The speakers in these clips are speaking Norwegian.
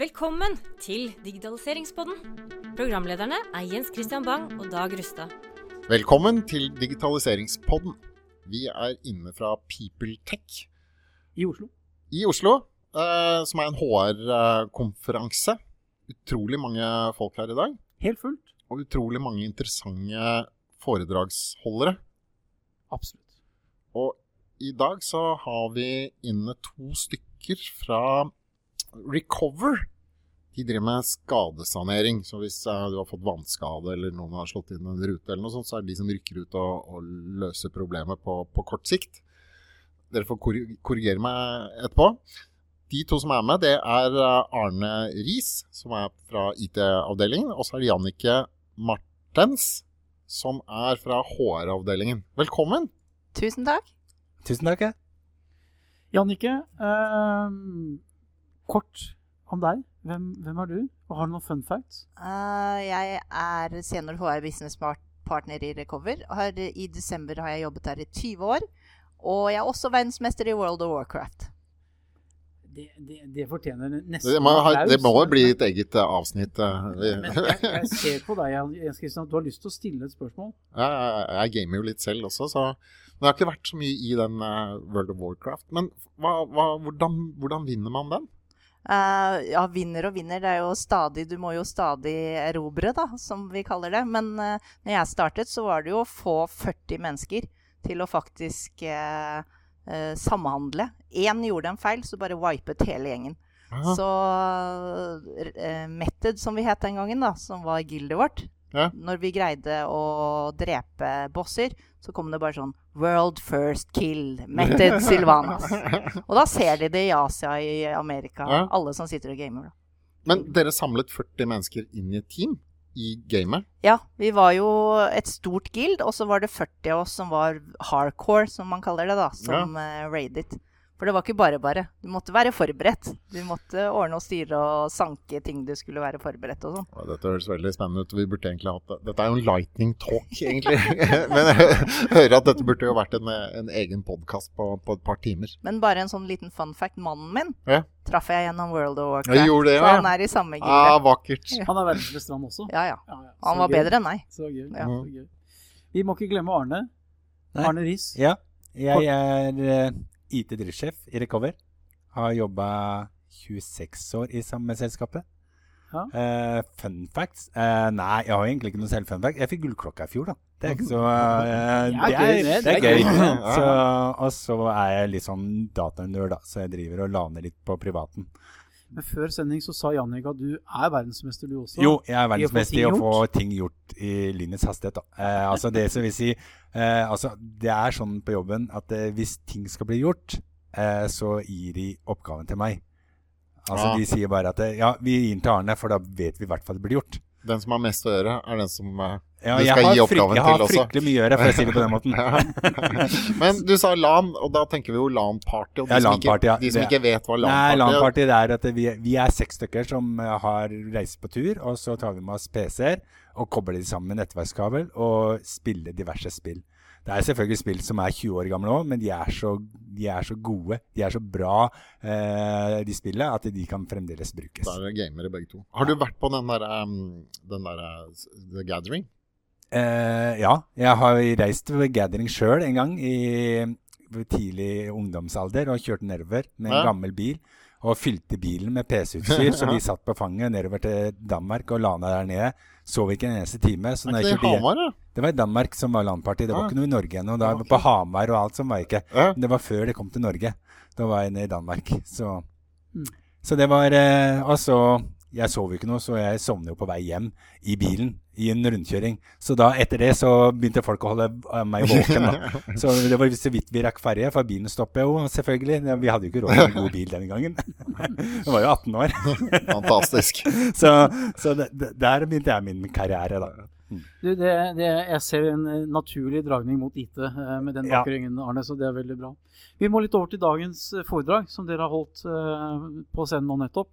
Velkommen til Digitaliseringspodden. Programlederne er Jens Christian Bang og Dag Rustad. Velkommen til Digitaliseringspodden. Vi er inne fra PeopleTech I Oslo. i Oslo, eh, som er en HR-konferanse. Utrolig mange folk her i dag, Helt fullt. og utrolig mange interessante foredragsholdere. Absolutt. Og i dag så har vi inne to stykker fra Recover. De driver med skadesanering. Så hvis eh, du har fått vannskade eller noen har slått inn en rute, eller noe sånt, så er det de som rykker ut og, og løser problemet på, på kort sikt. Dere får korrigere meg etterpå. De to som er med, det er eh, Arne Riis, som er fra IT-avdelingen, og så er det Jannike Martens, som er fra HR-avdelingen. Velkommen! Tusen takk. Tusen takk. ja. Jannicke, ehm, kort om deg. Hvem, hvem er du? Og har du noen fun facts? Uh, jeg er senior HR business partner i Recover. Har, I desember har jeg jobbet her i 20 år. Og jeg er også verdensmester i World of Warcraft. Det, det, det fortjener nesten Det må, ha, det må bli et eget eh, avsnitt. Men jeg, jeg ser på deg, Jens Christian, at du har lyst til å stille et spørsmål. Jeg, jeg, jeg gamer jo litt selv også, så Men det har ikke vært så mye i den World of Warcraft. Men hva, hva, hvordan, hvordan vinner man den? Eh, ja, vinner og vinner. Det er jo stadig Du må jo stadig erobre, da, som vi kaller det. Men uh, når jeg startet, så var det jo å få 40 mennesker til å faktisk uh, uh, samhandle. Én gjorde en feil, så bare wipet hele gjengen. Aha. Så uh, Method, som vi het den gangen, da, som var gildet vårt Ja. Når vi greide å drepe bosser, så kom det bare sånn World first kill. Method Silvanas. Og da ser de det i Asia, i Amerika. Ja. Alle som sitter og gamer. da. Men dere samlet 40 mennesker inn i et team i gamet? Ja, vi var jo et stort guild, og så var det 40 av oss som var hardcore, som man kaller det, da, som ja. raided. For det var ikke bare bare. Du måtte være forberedt. Du måtte ordne og styre og sanke ting du skulle være forberedt og sånn. Ja, Dette høres veldig spennende ut. Vi burde egentlig hatt det. Dette er jo en lightning talk, egentlig. Men jeg hører at dette burde jo vært en, en egen podkast på, på et par timer. Men bare en sånn liten fun fact. Mannen min Ja. traff jeg gjennom World of Warcraft. Jeg gjorde det, så ja. han er i samme Ah, vakkert. vakkert. Han er verdensmester, han også. Ja, ja. Ja, ja. Han var gøy. bedre enn meg. Så gøy. Ja. Så gøy. Vi må ikke glemme Arne. Nei. Arne Riis. Ja, jeg er eh, IT-driftssjef i Recover. Har jobba 26 år i samme selskapet. Ja. Uh, fun facts? Uh, nei, jeg har egentlig ikke noe selv fun fact. Jeg fikk gullklokka i fjor, da. Det er ikke så eh, Det er gøy, det. Det er gøy. Så, og så er jeg litt sånn datanerd, da, så jeg driver og laner litt på privaten. Men før sending så sa Jannicke at du er verdensmester, du også. Jo, jeg er verdensmester i å få ting gjort i lynets hastighet. Da. Eh, altså det som vil si eh, altså Det er sånn på jobben at eh, hvis ting skal bli gjort, eh, så gir de oppgaven til meg. Altså Ja. De sier bare at eh, ja, vi gir den til Arne, for da vet vi i hvert fall det blir gjort. Den som har mest å gjøre, er den som eh, Ja, Du skal har, gi oppgaven jeg har fryktelig mye å gjøre, for å si det på den måten. Ja. Men du sa LAN, og da tenker vi jo LAN-party. Og de, Ja, LAN-party, ikke, ja. de som ikke vet hva LAN-party er LAN-party er at vi, vi er seks stykker som eh, har reist på tur, og så tar vi med oss PC-er og kobler de sammen med nettverkskabel og spiller diverse spill. Det er selvfølgelig spill som er 20 år gamle òg, men de er, så, de er så gode, de er så bra, eh, de spillene, at de kan fremdeles brukes. Da er det gamere begge to. Har du vært på den der, um, den der uh, The Gathering? Eh, ja, jeg har reist ved Gathering sjøl en gang i tidlig ungdomsalder og kjørt nedover med en Ja. gammel bil. Og fylte bilen med PC-utstyr, så vi satt på fanget nedover til Danmark og lana der nede. Sov ikke en eneste time. Så når jeg kjørte Hamar, da? Det var i Danmark som var landparti. Det var Ah. ikke noe i Norge ennå. Da ok. På Hamar og alt som var ikke. Det var før det kom til Norge. Da var jeg nede i Danmark. Så, Mm. så det var eh, Altså, jeg sov jo ikke noe, så jeg sovnet jo på vei hjem i bilen i en rundkjøring. Så da, etter det, så begynte folk å holde eh, meg våken, da. Så det var så vidt vi rakk ferje, for bilen stoppet jo, selvfølgelig. Vi hadde jo ikke råd til en god bil den gangen. Jeg var jo 18 år. Fantastisk. Så, så det, der begynte jeg min karriere, da. Du, det, det, jeg ser en eh, naturlig dragning mot IT eh, med den Ja. Arne, så det er veldig bra. Vi må litt over til dagens foredrag, som dere har holdt eh, på scenen nå nettopp.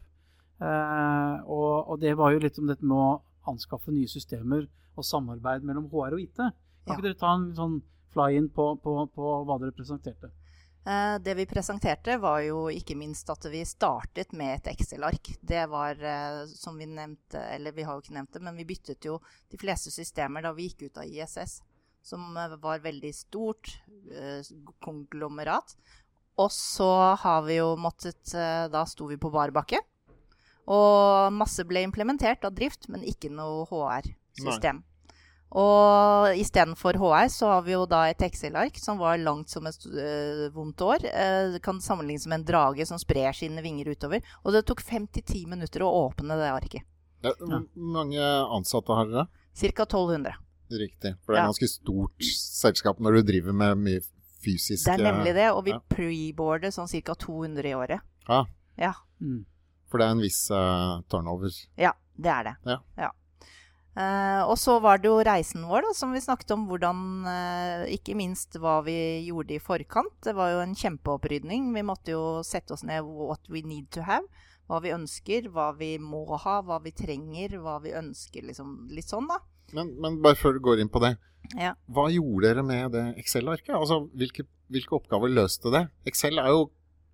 Eh, og, og det var jo litt om dette med å anskaffe nye systemer og samarbeid mellom HR og IT. Kan Ja. ikke dere ta en sånn fly-in på, på, på hva dere presenterte? Eh, det vi presenterte, var jo ikke minst at vi startet med et Excel-ark. Det var, eh, som vi nevnte, eller vi har jo ikke nevnt det, men vi byttet jo de fleste systemer da vi gikk ut av ISS, som var veldig stort konglomerat. Og så har vi jo måttet Da sto vi på bar bakke. Og masse ble implementert av drift, men ikke noe HR-system. Og istedenfor HR så har vi jo da et Excel-ark som var langt som et øh, vondt år. Eh, kan sammenlignes med en drage som sprer sine vinger utover. Og det tok 5-10 minutter å åpne det arket. Ja, Hvor mange ansatte har dere? Ca. 1200. Riktig. For det er Ja. ganske stort selskap når du driver med mye fysisk Det er nemlig det. Og vi ja. preboarder sånn ca. 200 i året. Ja, Ja. Mm. For det er en viss uh, turnover. Ja, det er det. Ja. Eh, og så var det jo reisen vår, da, som vi snakket om. Hvordan uh, Ikke minst hva vi gjorde i forkant. Det var jo en kjempeopprydning. Vi måtte jo sette oss ned what we need to have. Hva vi ønsker, hva vi må ha, hva vi trenger, hva vi ønsker. Liksom, litt sånn, da. Men, men bare før du går inn på det. Ja. Hva gjorde dere med det Excel-arket? Altså, hvilke, hvilke oppgaver løste det? Excel er jo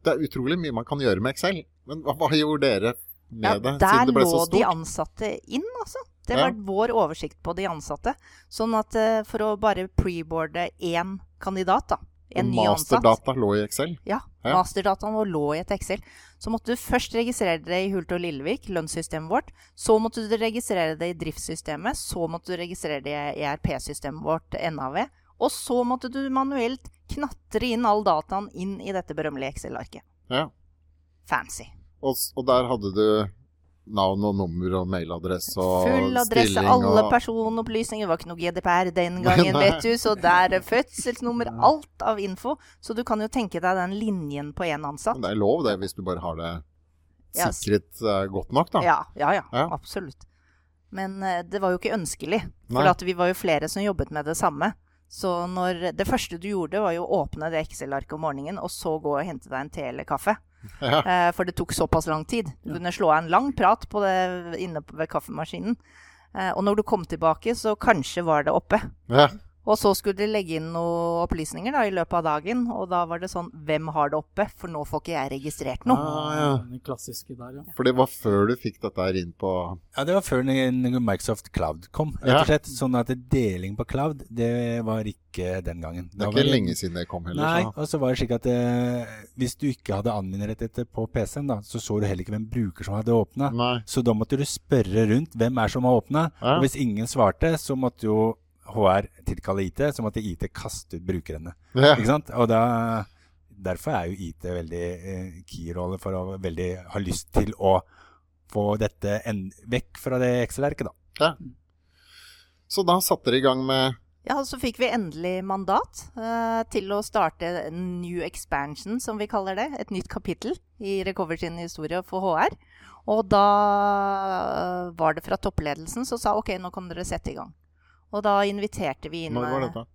Det er utrolig mye man kan gjøre med Excel. Men hva, hva gjorde dere med Ja, det, siden det ble så stort? Der lå de ansatte inn, altså. Det Ja. var vår oversikt på de ansatte. Sånn at eh, for å bare preboarde én kandidat, da, en ny ansatt Masterdata lå i Excel. Ja, Ja. masterdataen vår lå i et Excel. Så måtte du først registrere det i Hult og Lillevik, lønnssystemet vårt. Så måtte du registrere det i driftssystemet. Så måtte du registrere det i ERP-systemet vårt, NAV. Og så måtte du manuelt knatre inn all dataen inn i dette berømmelige Excel-arket. Ja. Fancy. Og, og der hadde du navn og nummer og mailadresse og Full adresse, stilling alle og personopplysninger. Det var ikke noe GDPR den gangen, vet du. Så der er fødselsnummer, alt av info. Så du kan jo tenke deg den linjen på én ansatt. Men det er lov, det, hvis du bare har det sikret eh, godt nok, da. Ja, ja, ja, Ja. absolutt. Men eh, det var jo ikke ønskelig, for at vi var jo flere som jobbet med det samme. Så når, det første du gjorde, var jo å åpne det Excel-arket om morgenen, og så gå og hente deg en te eller kaffe. Ja. Eh, for det tok såpass lang tid. Du kunne slå av en lang prat på det inne ved kaffemaskinen. Eh, og når du kom tilbake, så kanskje var det oppe. Ja. Og så skulle de legge inn noen opplysninger da, i løpet av dagen, og da var det sånn Hvem har det oppe? For nå får ikke jeg registrert noe. Ah, ja. Den klassiske der, ja. For det var før du fikk dette her inn på Ja, det var før Microsoft Cloud kom, rett og slett. Sånn at deling på cloud, det var ikke den gangen. Det er ikke ikke lenge siden det kom heller. Nei, så. og så var det slik at eh, hvis du ikke hadde anvenderrettigheter på PC-en, da, så så du heller ikke hvem bruker som hadde åpna. Så da måtte du spørre rundt hvem er som har åpna. Ja. Og hvis ingen svarte, så måtte jo HR tilkaller IT, så måtte IT kaste ut brukerne. Ja. Ikke sant? Og da, derfor er jo IT veldig eh, key-rolle for å veldig ha lyst til å få dette en, vekk fra det Excel-erket, da. Ja. Så da satte dere i gang med Ja, så fikk vi endelig mandat eh, til å starte en new expansion, som vi kaller det. Et nytt kapittel i Recover sin historie for HR. Og da eh, var det fra toppledelsen som sa ok, nå kan dere sette i gang. Og da inviterte vi inn Når var eh, dette?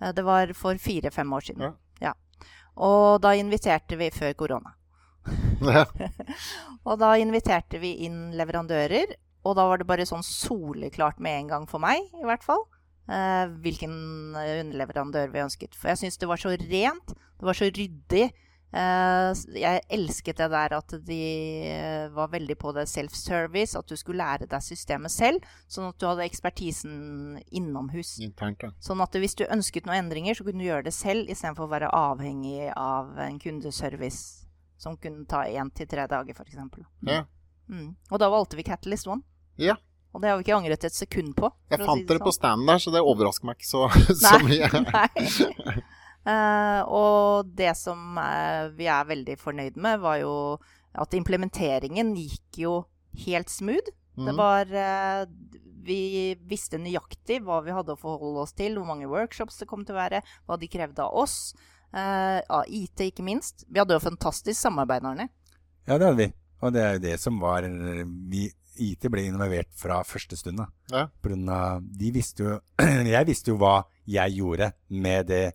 eh, Det var for fire-fem år siden. Ja. Ja. Og da inviterte vi før korona. Ja. Og da inviterte vi inn leverandører, og da var det bare sånn soleklart med en gang for meg, i hvert fall, eh, hvilken underleverandør vi ønsket. For jeg syns det var så rent, det var så ryddig. Eh, jeg elsket det der at de eh, var veldig på det self-service, at du skulle lære deg systemet selv, sånn at du hadde ekspertisen innomhus. Sånn at hvis du ønsket noen endringer, så kunne du gjøre det selv, istedenfor å være avhengig av en kundeservice som kunne ta én til tre dager, f.eks. Ja. Mm. Og da valgte vi Catalyst One. Ja. Og det har vi ikke angret et sekund på. Jeg fant si det sånn. på standen der, så det overrasker meg ikke så, så mye. Nei. Eh, og det som eh, vi er veldig fornøyd med, var jo at implementeringen gikk jo helt smooth. Det Mhm. var eh, Vi visste nøyaktig hva vi hadde å forholde oss til, hvor mange workshops det kom til å være, hva de krevde av oss. Eh, av IT, ikke minst. Vi hadde jo fantastisk samarbeid, Arne. Ja, det hadde vi. Og det er jo det som var vi, IT ble involvert fra første stund. Ja. De visste jo, jeg visste jo hva jeg gjorde med det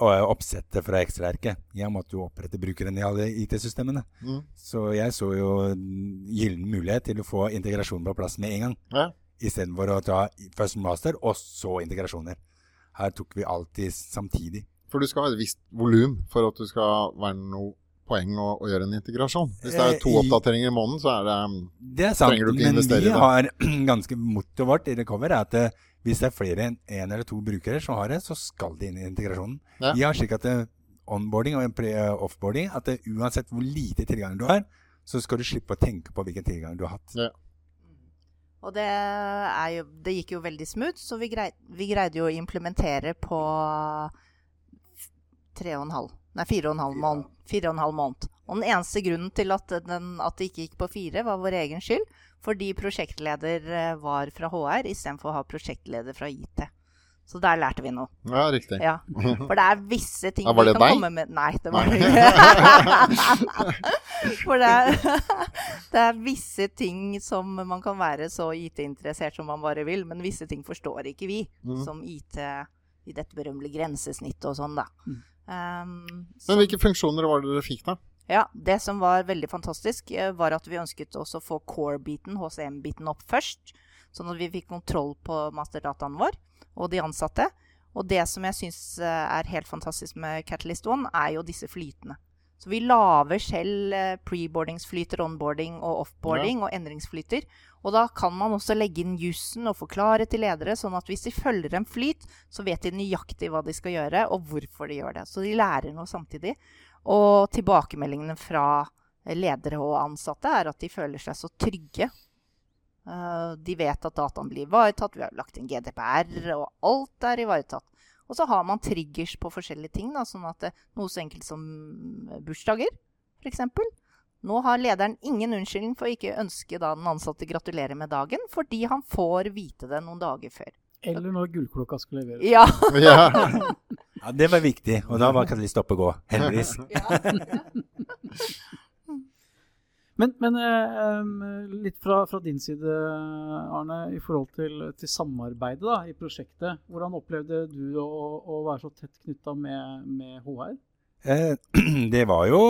oppsettet fra Excel-erket. Jeg måtte jo opprette brukeren i alle IT-systemene. Mm. Så jeg så jo en gyllen mulighet til å få integrasjon på plass med en gang. Ja. Istedenfor å ta først master, og så integrasjoner. Her tok vi alltid samtidig. For du skal ha et visst volum for at du skal være noe poeng å, å gjøre en integrasjon. Hvis det er to Eh, oppdateringer i måneden, så er det um, Det er sant, Trenger du ikke men investere i vi har ganske mottoet vårt i Recover er at eh, hvis det er flere enn én eller to brukere som har det, så skal de inn i integrasjonen. Ja. Vi har slik at eh, onboarding og offboarding at det, uansett hvor lite tilgang du har, så skal du slippe å tenke på hvilken tilgang du har hatt. ja. Og det, er jo, det gikk jo veldig smooth, så vi, grei, vi greide jo å implementere på tre og en halv Nei, fire og en halv måned. Fire og en halv måned. Og den eneste grunnen til at, den, at det ikke gikk på fire, var vår egen skyld. Fordi prosjektleder eh, var fra HR istedenfor å ha prosjektleder fra IT. Så der lærte vi noe. ja, riktig. Ja. For det er visse ting Ja, var vi det kan deg? komme med Nei, det var det ikke. For det er, det er visse ting som man kan være så IT-interessert som man bare vil, men visse ting forstår ikke vi, mm. som IT i dette berømmelige grensesnittet og sånn, da. Um, Men hvilke funksjoner var det dere fikk, da? ja, Det som var veldig fantastisk, eh, var at vi ønsket også å få core-biten, HCM-biten, opp først. Sånn at vi fikk kontroll på masterdataen vår og de ansatte. Og det som jeg syns er helt fantastisk med Catalyst One, er jo disse flytene. Så vi lager selv eh, preboardingsflyter, onboarding og offboarding og endringsflyter. Og da kan man også legge inn jussen og forklare til ledere, sånn at hvis de følger en flyt, så vet de nøyaktig hva de skal gjøre, og hvorfor de gjør det. Så de lærer noe samtidig. Og tilbakemeldingene fra ledere og ansatte er at de føler seg så trygge. Eh, de vet at dataen blir ivaretatt, vi har lagt inn GDPR, og alt er ivaretatt. Og så har man triggers på forskjellige ting, da, sånn at det, noe så enkelt som bursdager, f.eks. Nå har lederen ingen unnskyldning for å ikke ønske da den ansatte gratulerer med dagen, fordi han får vite det noen dager før. Eller når gullklokka skal leveres. Ja. Ja. Ja, Det var viktig, og da var Katalyst oppe og gå, heldigvis. Men, men eh, litt fra, fra din side, Arne, i forhold til, til samarbeidet da, i prosjektet. Hvordan opplevde du å, å være så tett knytta med, med HR? Eh, det var jo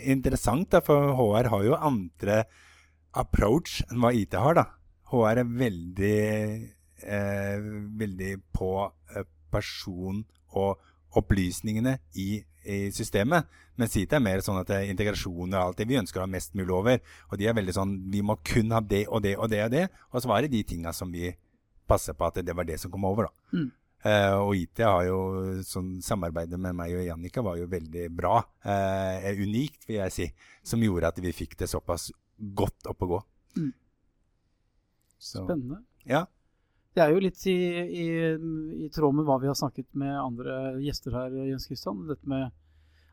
interessant, da, for HR har jo andre approach enn hva IT har. da. HR er veldig, eh, veldig på eh, person og opplysningene i, i systemet. Mens IT er mer sånn at det er integrasjon og alt det vi ønsker å ha mest mulig over. Og de er veldig sånn vi må kun ha det og det og det og det. Og så var det de tinga som vi passer på at det var det som kom over, da. Mm. Uh, og IT har jo sånn Samarbeidet med meg og Jannika var jo veldig bra. Uh, unikt, vil jeg si. Som gjorde at vi fikk det såpass godt opp å gå. Mm. Så, Spennende. ja. Det er jo litt i, i, i tråd med hva vi har snakket med andre gjester her, Jens Kristian. Dette med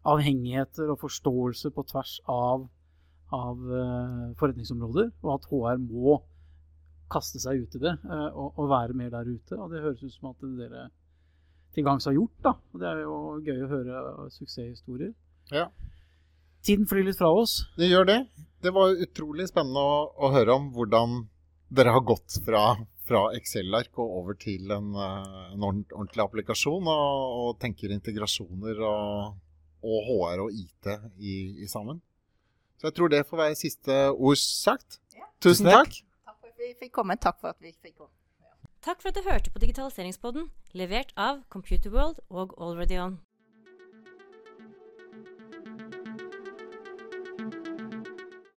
avhengigheter og forståelse på tvers av, av eh, forretningsområder. Og at HR må kaste seg ut i det eh, og, og være mer der ute. Og det høres ut som at dere til gangs har gjort. da. Og Det er jo gøy å høre suksesshistorier. Ja. Tiden flyr litt fra oss. Det gjør det. Det var utrolig spennende å, å høre om hvordan dere har gått fra, fra Excel-ark og over til en, eh, en ordentlig applikasjon, og, og tenker integrasjoner og, og HR og IT i, i sammen. Så jeg tror det får være siste ord sagt. Ja. Tusen takk. takk. For at vi fikk komme. Takk for at vi fikk komme. Takk for at du hørte på Digitaliseringspodden, levert av Computerworld og Already On.